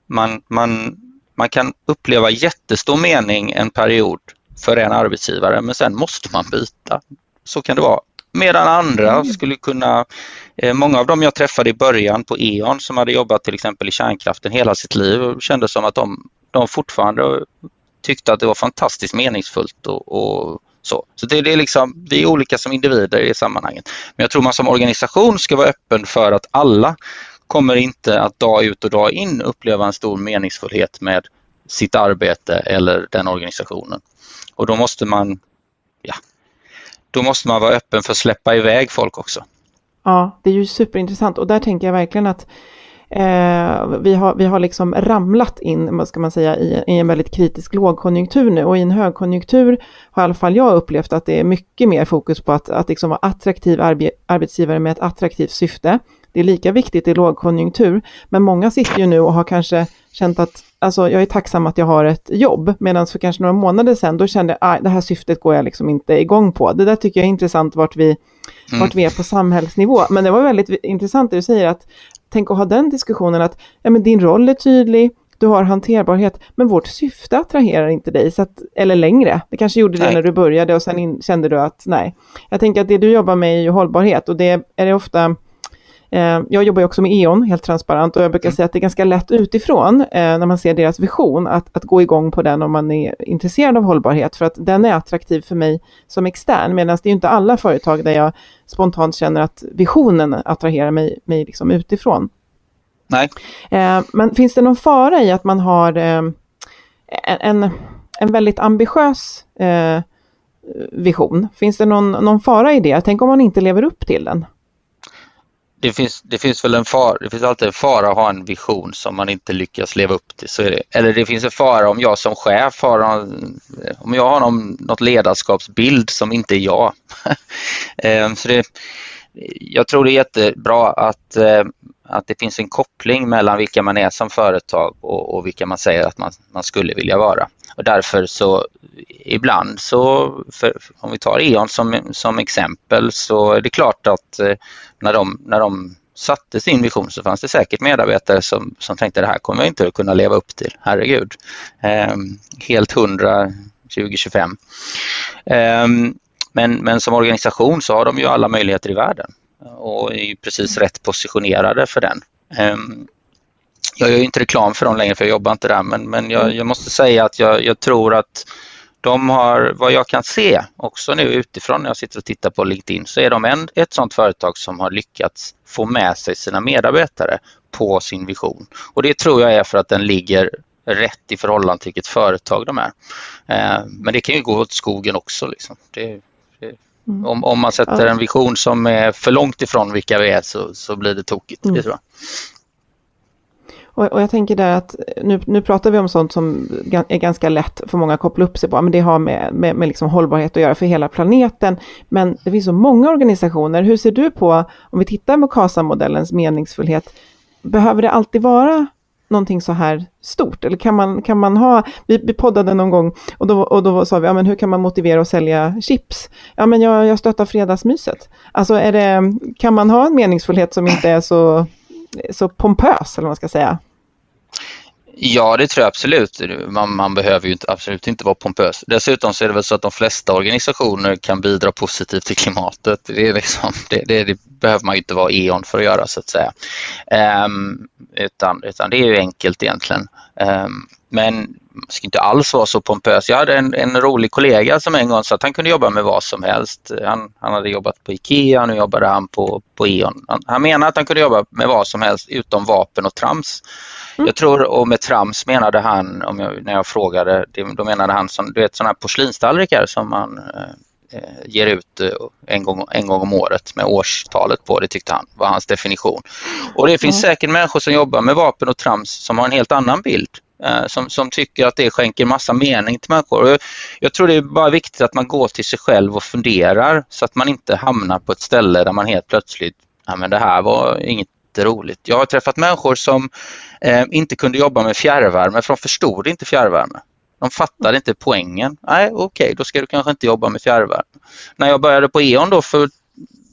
B: man, man, man kan uppleva jättestor mening en period för en arbetsgivare men sen måste man byta. Så kan det vara. Medan andra mm. skulle kunna, eh, många av dem jag träffade i början på E.ON som hade jobbat till exempel i kärnkraften hela sitt liv och kände som att de, de fortfarande tyckte att det var fantastiskt meningsfullt och, och så. Så det, det, är liksom, vi är olika som individer i sammanhanget. Men jag tror man som organisation ska vara öppen för att alla kommer inte att dag ut och dag in uppleva en stor meningsfullhet med sitt arbete eller den organisationen. Och då måste man ja, då måste man vara öppen för att släppa iväg folk också.
A: Ja, det är ju superintressant och där tänker jag verkligen att eh, vi, har, vi har liksom ramlat in, vad ska man säga, i, i, en väldigt kritisk lågkonjunktur nu och i en högkonjunktur har i alla fall jag upplevt att det är mycket mer fokus på att, att liksom vara attraktiv arbe, arbetsgivare med ett attraktivt syfte. Det är lika viktigt i lågkonjunktur, men många sitter ju nu och har kanske känt att alltså, jag är tacksam att jag har ett jobb, medan för kanske några månader sedan, då kände jag att det här syftet går jag liksom inte igång på. Det där tycker jag är intressant vart vi, mm. vart vi är på samhällsnivå. Men det var väldigt intressant det du säger, att tänk att ha den diskussionen att ja, men din roll är tydlig, du har hanterbarhet, men vårt syfte attraherar inte dig, så att, eller längre. Det kanske gjorde det nej. när du började och sen in, kände du att nej. Jag tänker att det du jobbar med är ju hållbarhet och det är det ofta jag jobbar ju också med E.ON, helt transparent, och jag brukar mm. säga att det är ganska lätt utifrån, eh, när man ser deras vision, att, att gå igång på den om man är intresserad av hållbarhet, för att den är attraktiv för mig som extern, medan det är inte alla företag där jag spontant känner att visionen attraherar mig, mig liksom utifrån.
B: Nej.
A: Eh, men finns det någon fara i att man har en, en väldigt ambitiös vision? Finns det någon, någon fara i det? Tänk om man inte lever upp till den?
B: Det finns, det finns väl en fara, det finns alltid en fara att ha en vision som man inte lyckas leva upp till. Så är det. Eller det finns en fara om jag som chef har någon, om jag har någon, något ledarskapsbild som inte är jag. Ehm, så det, jag tror det är jättebra att, eh, att det finns en koppling mellan vilka man är som företag och, och vilka man säger att man, man skulle vilja vara. Och därför så ibland så, för, om vi tar E.ON som, som exempel, så är det klart att eh, när de, när de satte sin vision så fanns det säkert medarbetare som, som tänkte det här kommer jag inte att kunna leva upp till, herregud. Eh, helt hundra 2025. Eh, men, men som organisation så har de ju alla möjligheter i världen och är precis rätt positionerade för den. Eh, jag gör inte reklam för dem längre för jag jobbar inte där men, men jag, jag måste säga att jag, jag tror att de har, vad jag kan se också nu utifrån när jag sitter och tittar på LinkedIn, så är de en, ett sådant företag som har lyckats få med sig sina medarbetare på sin vision. Och det tror jag är för att den ligger rätt i förhållande till vilket företag de är. Eh, men det kan ju gå åt skogen också. Liksom. Det, det, mm. om, om, man sätter en vision som är för långt ifrån vilka vi är så, så blir det tokigt. Mm. Det tror jag.
A: Och, och, jag tänker där att nu, nu pratar vi om sånt som är ganska lätt för många att koppla upp sig på, men det har med, med, med liksom hållbarhet att göra för hela planeten. Men det finns så många organisationer. Hur ser du på, om vi tittar på KASA-modellens meningsfullhet, behöver det alltid vara någonting så här stort? Eller kan man, kan man ha, vi, vi poddade någon gång och då, och då sa vi, ja men hur kan man motivera att sälja chips? Ja men jag, jag stöttar fredagsmyset. Alltså är det, kan man ha en meningsfullhet som inte är så, så pompös, eller vad man ska säga?
B: Ja, det tror jag absolut. Man, man, behöver ju inte, absolut inte vara pompös. Dessutom så är det väl så att de flesta organisationer kan bidra positivt till klimatet. Det, är liksom, det, det, det behöver man ju inte vara E.ON för att göra så att säga. Um, utan, utan det är ju enkelt egentligen. Um, men man ska inte alls vara så pompös. Jag hade en, en rolig kollega som en gång sa att han kunde jobba med vad som helst. Han, han hade jobbat på IKEA, nu jobbade han på, på E.ON. Han, han menade att han kunde jobba med vad som helst utom vapen och trams. Mm. Jag tror, och med trams menade han, om jag, när jag frågade, då menade han som, du vet sådana här porslinstallrikar som man eh, eh, ger ut eh, en gång, en gång om året med årstalet på, det tyckte han var hans definition. Och det finns mm. säkert människor som jobbar med vapen och trams som har en helt annan bild. Eh, som, som tycker att det skänker massa mening till människor. Jag, jag tror det är bara viktigt att man går till sig själv och funderar så att man inte hamnar på ett ställe där man helt plötsligt, ja men det här var inget jätteroligt. Jag har träffat människor som eh, inte kunde jobba med fjärrvärme för de förstod inte fjärrvärme. De fattade inte poängen. Nej, okej, okay, då ska du kanske inte jobba med fjärrvärme. När jag började på E.ON då för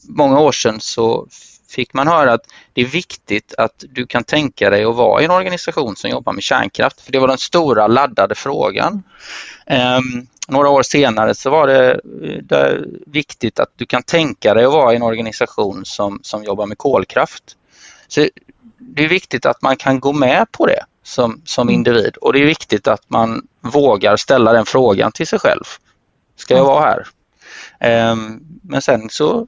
B: många år sedan så fick man höra att det är viktigt att du kan tänka dig att vara i en organisation som jobbar med kärnkraft. För det var den stora laddade frågan. Um, några år senare så var det, eh, det viktigt att du kan tänka dig att vara i en organisation som, som jobbar med kolkraft. Så det är viktigt att man kan gå med på det som, som mm. individ och det är viktigt att man vågar ställa den frågan till sig själv. Ska jag mm. vara här? Um, men sen så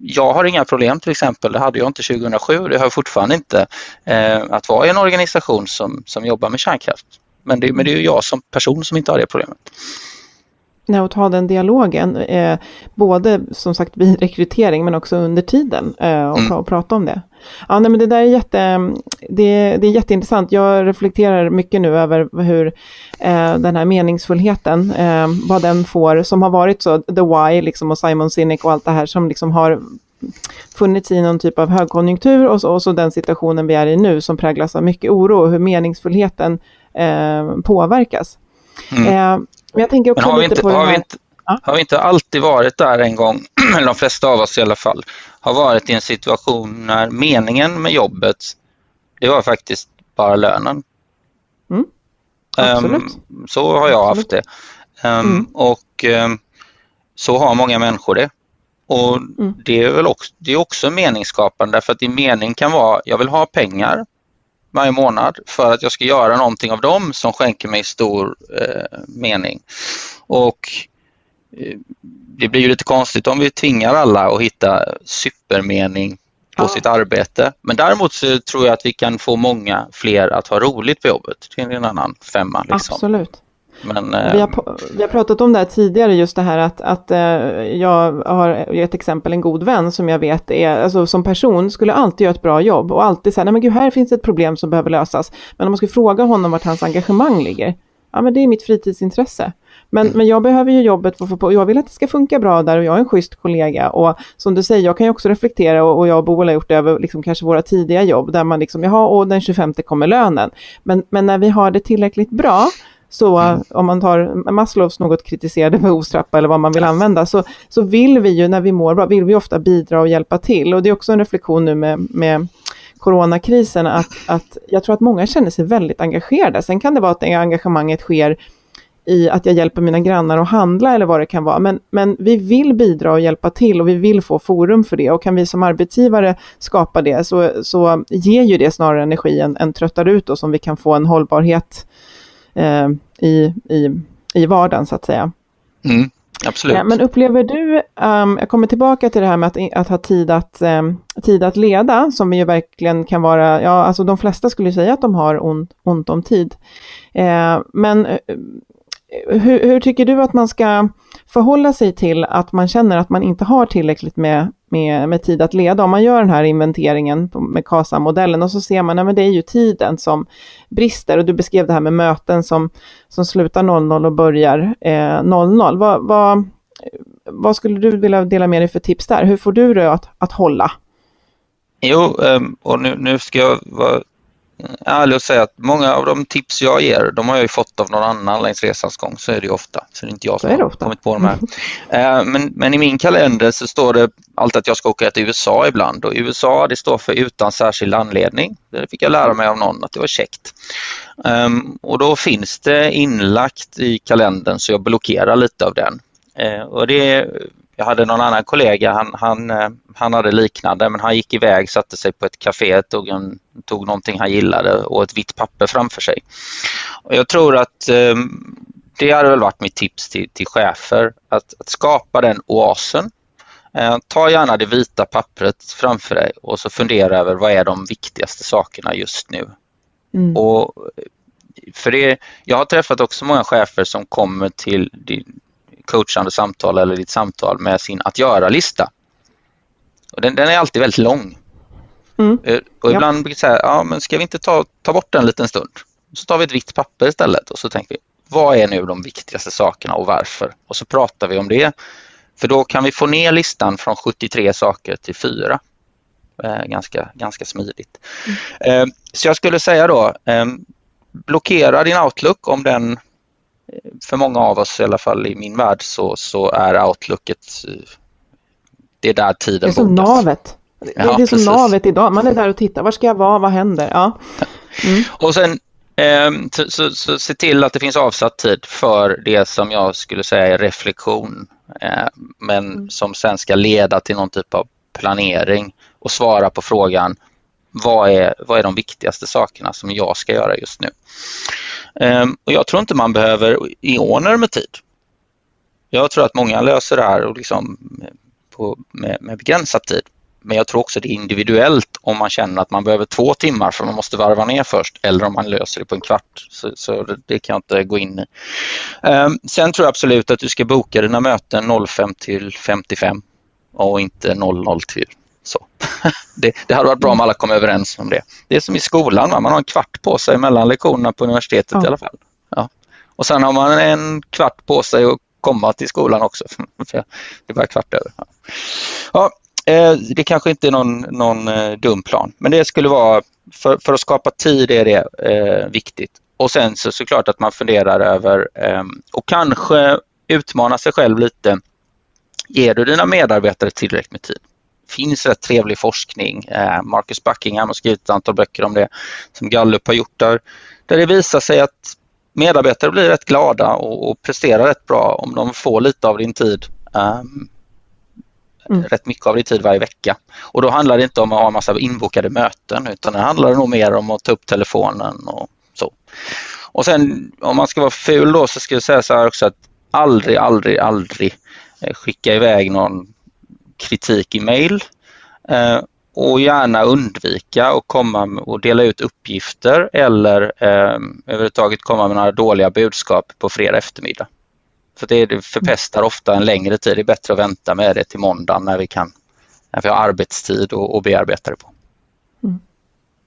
B: jag har inga problem till exempel, det hade jag inte 2007 och det har jag fortfarande inte, eh, att vara i en organisation som, som jobbar med kärnkraft. Men det, men det är jag som person som inte har det problemet.
A: Nej, och ta den dialogen, eh, både som sagt vid rekrytering men också under tiden eh, och, mm. och, prata om det. Ja, nej, men det där är, jätte, det, det är jätteintressant. Jag reflekterar mycket nu över hur eh, den här meningsfullheten, eh, vad den får, som har varit så, The Why liksom, och Simon Sinek och allt det här som liksom har funnits i någon typ av högkonjunktur och så, och så den situationen vi är i nu som präglas av mycket oro och hur meningsfullheten eh, påverkas. Mm. Men jag tänker också
B: har
A: lite
B: inte,
A: på
B: har vi, inte, ja? har vi inte alltid varit där en gång, eller de flesta av oss i alla fall, har varit i en situation när meningen med jobbet, det var faktiskt bara lönen.
A: Mm. Absolut. Um,
B: så har jag Absolut. haft det. Um, mm. Och um, så har många människor det. Och mm. det är väl också, det är också meningsskapande därför att din mening kan vara, jag vill ha pengar, varje månad för att jag ska göra någonting av dem som skänker mig stor eh, mening. Och eh, det blir ju lite konstigt om vi tvingar alla att hitta supermening på ja. sitt arbete. Men däremot så tror jag att vi kan få många fler att ha roligt på jobbet. Det är en annan femma. Liksom.
A: Absolut. Men, vi, har, eh, vi har pratat om det här tidigare, just det här att, att eh, jag har ett exempel, en god vän som jag vet är, alltså som person skulle alltid göra ett bra jobb och alltid säga, nej men gud, här finns ett problem som behöver lösas. Men om man skulle fråga honom vart hans engagemang ligger, ja men det är mitt fritidsintresse. Men, mm. men jag behöver ju jobbet för, för, jag vill att det ska funka bra där och jag är en schysst kollega. Och som du säger, jag kan ju också reflektera och, och jag och Boel har gjort det över liksom kanske våra tidiga jobb där man liksom, jaha, och den 25 kommer lönen. Men, men när vi har det tillräckligt bra så mm. om man tar Maslows något kritiserade behovstrappa eller vad man vill använda, så, så vill vi ju när vi mår bra, vill vi ofta bidra och hjälpa till. Och det är också en reflektion nu med, med coronakrisen, att, att jag tror att många känner sig väldigt engagerade. Sen kan det vara att engagemanget sker i att jag hjälper mina grannar att handla eller vad det kan vara. Men, men vi vill bidra och hjälpa till och vi vill få forum för det. Och kan vi som arbetsgivare skapa det så, så ger ju det snarare energi än, än tröttar ut oss om vi kan få en hållbarhet eh, i, i, i vardagen så att säga.
B: Mm, absolut.
A: men upplever du, um, jag kommer tillbaka till det här med att, att ha tid att, um, tid att leda, som ju verkligen kan vara, ja alltså de flesta skulle säga att de har ont, ont om tid. Eh, men hur, hur, tycker du att man ska förhålla sig till att man känner att man inte har tillräckligt med, med, med tid att leda? Om man gör den här inventeringen med KASA-modellen och så ser man att det är ju tiden som brister och du beskrev det här med möten som, som slutar 00 och börjar eh, 00. Vad, vad, vad skulle du vilja dela med dig för tips där? Hur får du det att, att hålla?
B: Jo, ehm, och nu, nu ska jag vara ärlig och säga att många av de tips jag ger, de har jag ju fått av någon annan längs resans gång. Så är det ju ofta. Så det är inte jag som har kommit på de här. Eh, men, men i min kalender så står det alltid att jag ska åka till USA ibland och USA det står för utan särskild anledning. Det fick jag lära mig av någon att det var käckt. Um, och då finns det inlagt i kalendern så jag blockerar lite av den. Uh, och det jag hade någon annan kollega, han, han, eh, han hade liknande men han gick iväg, satte sig på ett café, tog, en, tog någonting han gillade och ett vitt papper framför sig. Och jag tror att eh, det hade väl varit mitt tips till, till chefer, att, att skapa den oasen. Eh, ta gärna det vita pappret framför dig och så fundera över vad är de viktigaste sakerna just nu. Mm. Och för det, jag har träffat också många chefer som kommer till coachande samtal eller ditt samtal med sin att göra-lista. Den, den, är alltid väldigt lång. Mm. Eh, och ibland brukar jag säga, ja men ska vi inte ta, ta bort den en liten stund? Så tar vi ett vitt papper istället och så tänker vi, vad är nu de viktigaste sakerna och varför? Och så pratar vi om det. För då kan vi få ner listan från 73 saker till 4. Eh, ganska, ganska smidigt. Mm. Eh, så jag skulle säga då, eh, blockera din Outlook om den för många av oss, i alla fall i min värld, så, så är Outlooket det är där tiden
A: Det är som
B: bokas.
A: navet. Det, ja, det är som navet idag. Man är där och tittar. Var ska jag vara? Vad händer? Ja.
B: Mm. Och sen eh, så, så, så, se till att det finns avsatt tid för det som jag skulle säga är reflektion. Eh, men mm. som sen ska leda till någon typ av planering och svara på frågan vad är, vad är de viktigaste sakerna som jag ska göra just nu? Ehm, och jag tror inte man behöver eoner med tid. Jag tror att många löser det här och liksom eh, på, med, med begränsad tid. Men jag tror också det är individuellt om man känner att man behöver två timmar för man måste varva ner först eller om man löser det på en kvart. Så, så det, det, kan jag inte gå in i. Um, sen tror jag absolut att du ska boka dina möten 05 till 55 och inte 00 till så. Det, det hade varit bra om alla kom överens om det. Det är som i skolan, man har en kvart på sig mellan lektionerna på universitetet ja. i alla fall. Ja. Och sen har man en kvart på sig att komma till skolan också. det är bara kvart över. Ja. ja eh, det kanske inte är någon, någon eh, dum plan, men det skulle vara, för, för att skapa tid är det eh, viktigt. Och sen så såklart att man funderar över eh, och kanske utmana sig själv lite. Ger du dina medarbetare tillräckligt med tid? Finns rätt trevlig forskning. Eh, Marcus Buckingham har skrivit ett antal böcker om det som Gallup har gjort där, där det visar sig att medarbetare blir rätt glada och, och presterar rätt bra om de får lite av din tid. Um, mm. rätt mycket av din tid varje vecka. Och då handlar det inte om att ha en massa inbokade möten utan det handlar nog mer om att ta upp telefonen och så. Och sen om man ska vara ful då så ska jag säga så här också att aldrig, aldrig, aldrig eh, skicka iväg någon kritik i mail eh, och gärna undvika att komma och dela ut uppgifter eller eh, överhuvudtaget komma med några dåliga budskap på fredag eftermiddag. För det förpestar ofta en längre tid. Det är bättre att vänta med det till måndag när vi, kan, när vi har arbetstid och, och bearbeta det på. Mm.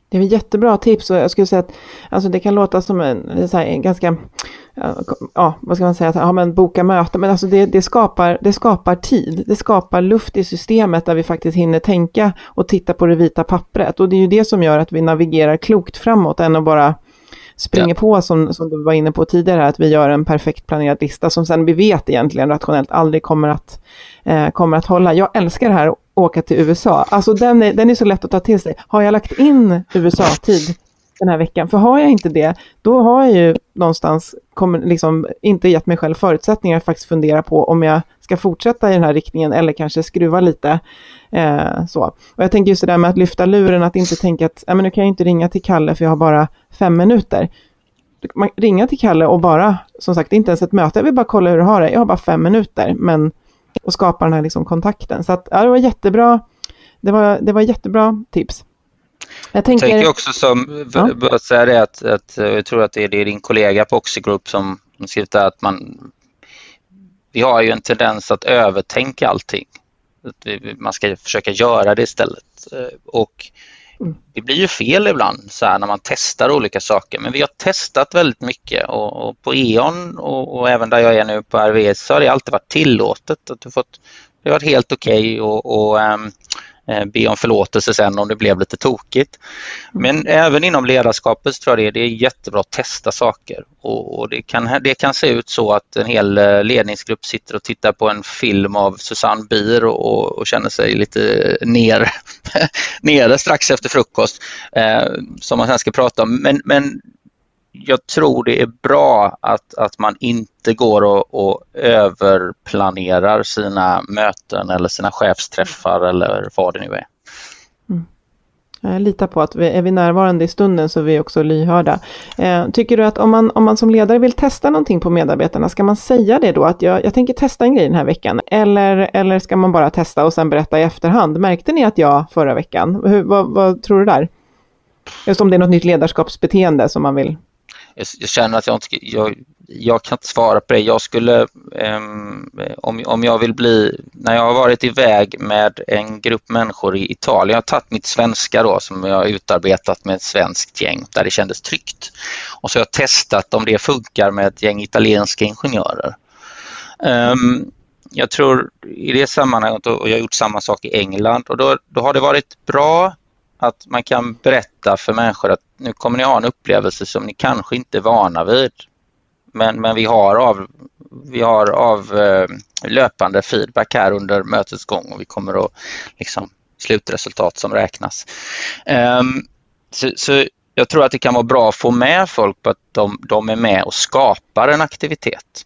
A: Det är ett jättebra tips och jag skulle säga att alltså det kan låta som en, en ganska, ja vad ska man säga, ja men boka möten, men alltså det, det, skapar, det skapar tid, det skapar luft i systemet där vi faktiskt hinner tänka och titta på det vita pappret och det är ju det som gör att vi navigerar klokt framåt än att bara springer ja. på som, som du var inne på tidigare, att vi gör en perfekt planerad lista som sen vi vet egentligen rationellt aldrig kommer att, eh, kommer att hålla. Jag älskar det här åka till USA. Alltså den är, den är så lätt att ta till sig. Har jag lagt in USA-tid den här veckan? För har jag inte det, då har jag ju någonstans kommer, liksom, inte gett mig själv förutsättningar att faktiskt fundera på om jag ska fortsätta i den här riktningen eller kanske skruva lite. Eh, så. Och jag tänker just det där med att lyfta luren, att inte tänka att men nu kan jag inte ringa till Kalle för jag har bara fem minuter. Man, ringa till Kalle och bara, som sagt, inte ens ett möte, jag vill bara kolla hur du har det, jag har bara fem minuter, men och skapa den här liksom kontakten. Så att, ja, det var jättebra. Det var, det var jättebra tips.
B: Jag tänker, jag tänker också som, ja. säga det att, att, jag tror att det är, det är din kollega på Oxigroup som, De skrivit att man, vi har ju en tendens att övertänka allting. Att vi, man ska försöka göra det istället. Eh, och mm. det blir ju fel ibland så här när man testar olika saker men vi har testat väldigt mycket och, och på E.ON och, och, även där jag är nu på RVS så har det alltid varit tillåtet. Att du fått, det har varit helt okej okay och, och um, Eh, be om förlåtelse sen om det blev lite tokigt. Men även inom ledarskapet tror jag det är, jättebra att testa saker och, det, kan, det kan se ut så att en hel eh, ledningsgrupp sitter och tittar på en film av Susanne Bier och, och känner sig lite ner, nere strax efter frukost eh, som man sen ska prata om. Men, men jag tror det är bra att, att man inte går och, och överplanerar sina möten eller sina chefsträffar eller vad det nu är.
A: Mm. Jag litar på att vi, är vi närvarande i stunden så är vi också lyhörda. Eh, tycker du att om man, om man som ledare vill testa någonting på medarbetarna, ska man säga det då att jag, jag tänker testa en grej den här veckan? Eller, eller ska man bara testa och sen berätta i efterhand? Märkte ni att jag förra veckan? Hur, vad, vad tror du där? Just om det är något nytt ledarskapsbeteende som man vill
B: jag, jag känner att jag inte, jag, jag kan inte svara på det. Jag skulle, um, om, om jag vill bli, när jag har varit iväg med en grupp människor i Italien, jag har tagit mitt svenska då som jag har utarbetat med ett svenskt gäng där det kändes tryggt. Och så har jag testat om det funkar med ett gäng italienska ingenjörer. Um, jag tror i det sammanhanget, och jag har gjort samma sak i England, och då, då har det varit bra att man kan berätta för människor att nu kommer ni ha en upplevelse som ni kanske inte är vana vid. Men, men vi har av, vi har av eh, löpande feedback här under mötets gång och vi kommer att liksom, slutresultat som räknas. Um, så, så, jag tror att det kan vara bra att få med folk på att de, de är med och skapar en aktivitet.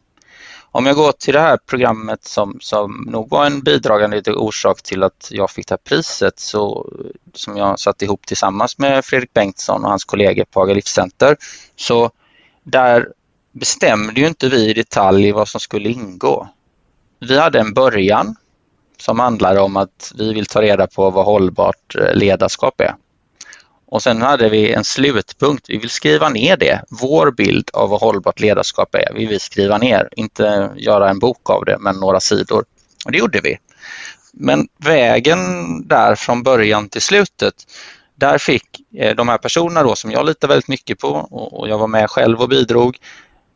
B: Om jag går till det här programmet som, som nog var en bidragande orsak till att jag fick det här priset så, som jag satt ihop tillsammans med Fredrik Bengtsson och hans kollegor på Haga Livscenter. Så där bestämde ju inte vi i detalj vad som skulle ingå. Vi hade en början som handlade om att vi vill ta reda på vad hållbart eh, ledarskap är. Och sen hade vi en slutpunkt. Vi vill skriva ner det. Vår bild av vad hållbart ledarskap är vi vill skriva ner. Inte göra en bok av det, men några sidor. Och det gjorde vi. Men vägen där från början till slutet, där fick eh, de här personerna då som jag litar väldigt mycket på och jag var med själv och bidrog.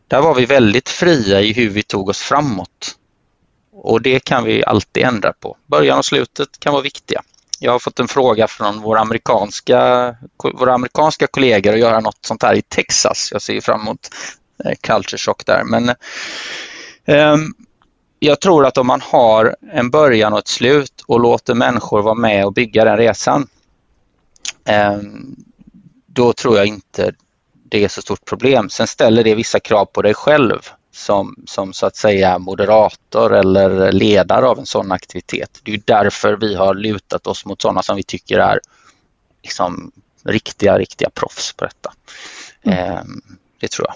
B: Där var vi väldigt fria i hur vi tog oss framåt. Och det kan vi alltid ändra på. Början och slutet kan vara viktiga. Jag har fått en fråga från våra amerikanska, våra amerikanska kollegor att göra något sånt här i Texas. Jag ser fram emot eh, culture shock där. Men um, jag tror att om man har en början och ett slut och låter människor vara med och bygga den resan, um, då tror jag inte det är så stort problem. Sen ställer det vissa krav på dig själv som, som så att säga moderator eller ledare av en sån aktivitet. Det är därför vi har lutat oss mot sådana som vi tycker är liksom riktiga, riktiga proffs på detta. Mm. Eh, det tror jag.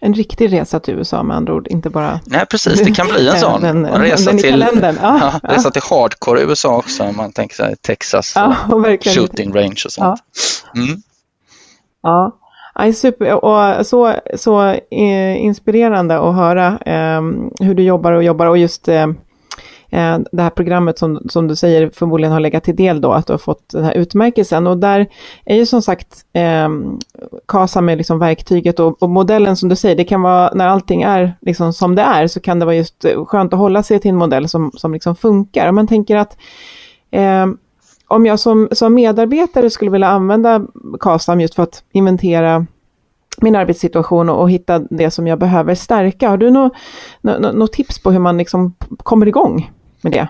A: En riktig resa till USA med andra ord, inte bara...
B: Nej precis, det kan bli en sån. en, en resa, en till, ja, ja, resa till hardcore i USA också om man tänker sig Texas ja, och shooting range och sånt.
A: Mm. ja. Aj, super, och så, så eh, inspirerande att höra eh, hur du jobbar och jobbar och just eh, eh, det här programmet som, som du säger förmodligen har legat till del då, att du har fått den här utmärkelsen. Och där är ju som sagt eh, KASAM med liksom verktyget och, och, modellen som du säger, det kan vara när allting är liksom som det är, så kan det vara just skönt att hålla sig till en modell som, som liksom funkar. Om man tänker att eh, om jag som, som medarbetare skulle vilja använda KASAM just för att inventera min arbetssituation och, och hitta det som jag behöver stärka. Har du något no, no, no tips på hur man liksom kommer igång med det?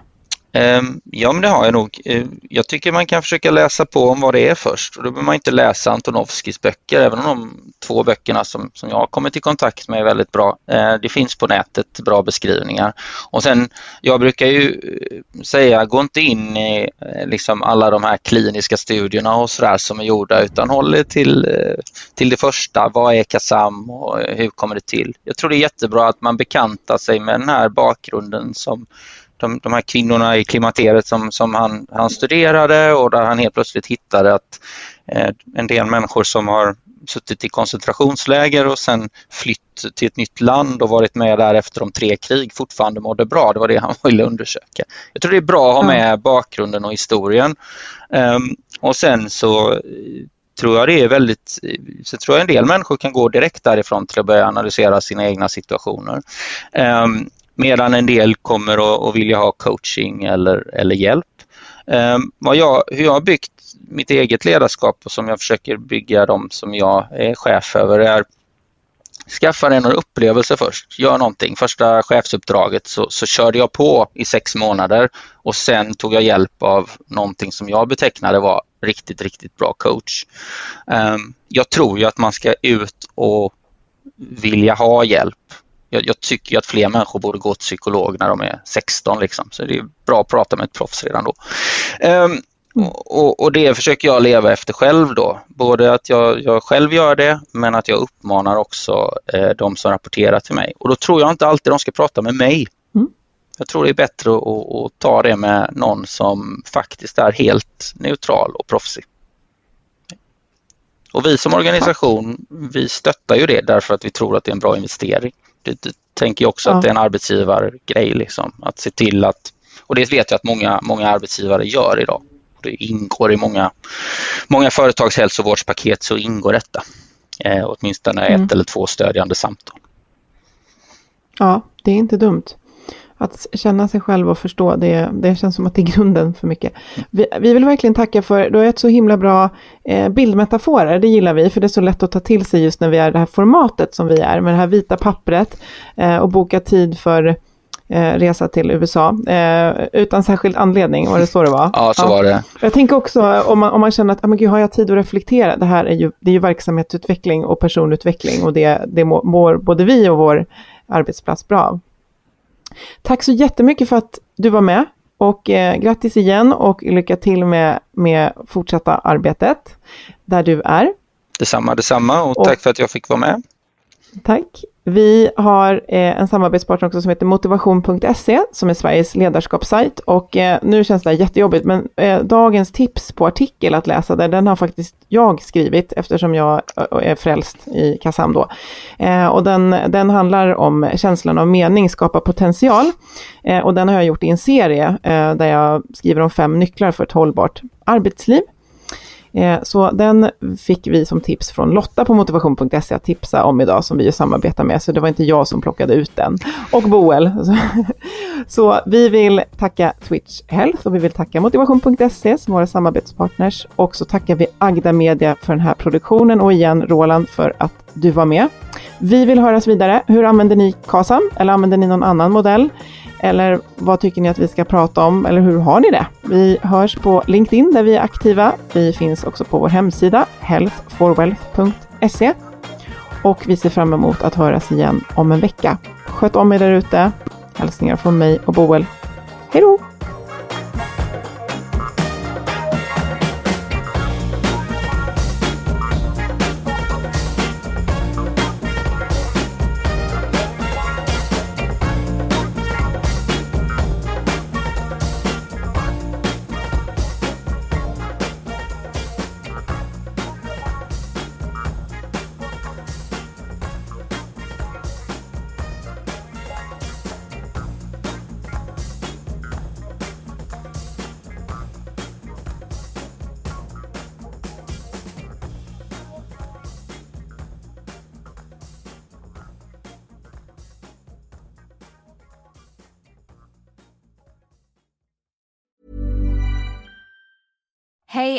B: Ehm, ja, men det har jag nog. Eh, jag tycker man kan försöka läsa på om vad det är först. Och då behöver man inte läsa Antonovskis böcker, även om de två böckerna som, som jag har kommit i kontakt med är väldigt bra. Eh, det finns på nätet bra beskrivningar. Och sen, jag brukar ju eh, säga, gå inte in i liksom alla de här kliniska studierna och sådär som är gjorda, utan håll er till, till det första. Vad är KASAM och hur kommer det till? Jag tror det är jättebra att man bekantar sig med den här bakgrunden som de, de här kvinnorna i klimakteriet som, som han, han studerade och där han helt plötsligt hittade att eh, en del människor som har suttit i koncentrationsläger och sen flytt till ett nytt land och varit med där efter de tre krig fortfarande mådde bra. Det var det han ville undersöka. Jag tror det är bra att ha med bakgrunden och historien. Um, och sen så tror jag det är väldigt, så tror jag en del människor kan gå direkt därifrån till att börja analysera sina egna situationer. Um, medan en del kommer att vilja ha coaching eller, eller hjälp. Ehm, vad jag, hur jag har byggt mitt eget ledarskap och som jag försöker bygga de som jag är chef över är skaffa dig några upplevelser först. Gör någonting. Första chefsuppdraget så, så körde jag på i sex månader och sen tog jag hjälp av någonting som jag betecknade var riktigt, riktigt bra coach. Ehm, jag tror ju att man ska ut och vilja ha hjälp. Jag, jag tycker att fler människor borde gå till psykolog när de är 16 liksom. så det är bra att prata med ett proffs redan då. Um, och, och, det försöker jag leva efter själv då. Både att jag, jag själv gör det men att jag uppmanar också eh, de som rapporterar till mig. Och då tror jag inte alltid de ska prata med mig. Mm. Jag tror det är bättre att, att, ta det med någon som faktiskt är helt neutral och proffsig. Och vi som organisation, vi stöttar ju det därför att vi tror att det är en bra investering. Det, det tänker jag också ja. att det är en arbetsgivargrej liksom, att se till att, och det vet jag att många, många arbetsgivare gör idag, det ingår i många, många företags hälsovårdspaket så ingår detta. Eh, åtminstone mm. ett eller två stödjande samtal.
A: Ja, det är inte dumt. Att känna sig själv och förstå, det, det känns som att det är grunden för mycket. Vi, vi vill verkligen tacka för, du har ett så himla bra eh, bildmetaforer, det gillar vi, för det är så lätt att ta till sig just när vi är det här formatet som vi är, med det här vita pappret eh, och boka tid för eh, resa till USA eh, utan särskild anledning, var det så det var?
B: Ja, så ja. var det.
A: Jag tänker också om man, om man känner att, ah, men gud, har jag tid att reflektera? Det här är ju, det är ju verksamhetsutveckling och personutveckling och det, det mår både vi och vår arbetsplats bra av. Tack så jättemycket för att du var med och eh, grattis igen och lycka till med, med fortsatta arbetet där du är.
B: Detsamma, detsamma och, och tack för att jag fick vara med.
A: Tack. Vi har eh, en samarbetspartner också som heter motivation.se som är Sveriges ledarskapssajt och eh, nu känns det här jättejobbigt men eh, dagens tips på artikel att läsa där, den har faktiskt jag skrivit eftersom jag eh, är frälst i Kassam då. Eh, och den, den handlar om känslan av mening, skapa potential eh, och den har jag gjort i en serie där jag skriver om fem nycklar för ett hållbart arbetsliv. Eh, så den fick vi som tips från Lotta på motivation.se att tipsa om idag som vi samarbetar med, så det var inte jag som plockade ut den. Och Boel. Så vi vill tacka Twitch Health och vi vill tacka motivation.se som våra samarbetspartners. Och så tackar vi Agda Media för den här produktionen och igen Roland för att du var med. Vi vill höras vidare. Hur använder ni KASAM? Eller använder ni någon annan modell? Eller vad tycker ni att vi ska prata om? Eller hur har ni det? Vi hörs på LinkedIn där vi är aktiva. Vi finns också på vår hemsida healthforwealth.se och vi ser fram emot att höras igen om en vecka. Sköt om er där ute. Hälsningar från mig och Boel. Hej då!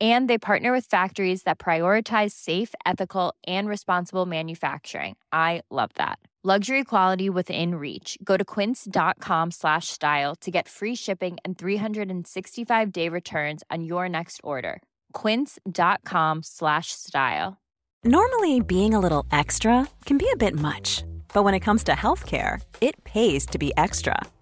C: And they partner with factories that prioritize safe, ethical, and responsible manufacturing. I love that. Luxury quality within reach. Go to quince.com slash style to get free shipping and 365 day returns on your next order. Quince.com slash style.
D: Normally, being a little extra can be a bit much, but when it comes to healthcare, it pays to be extra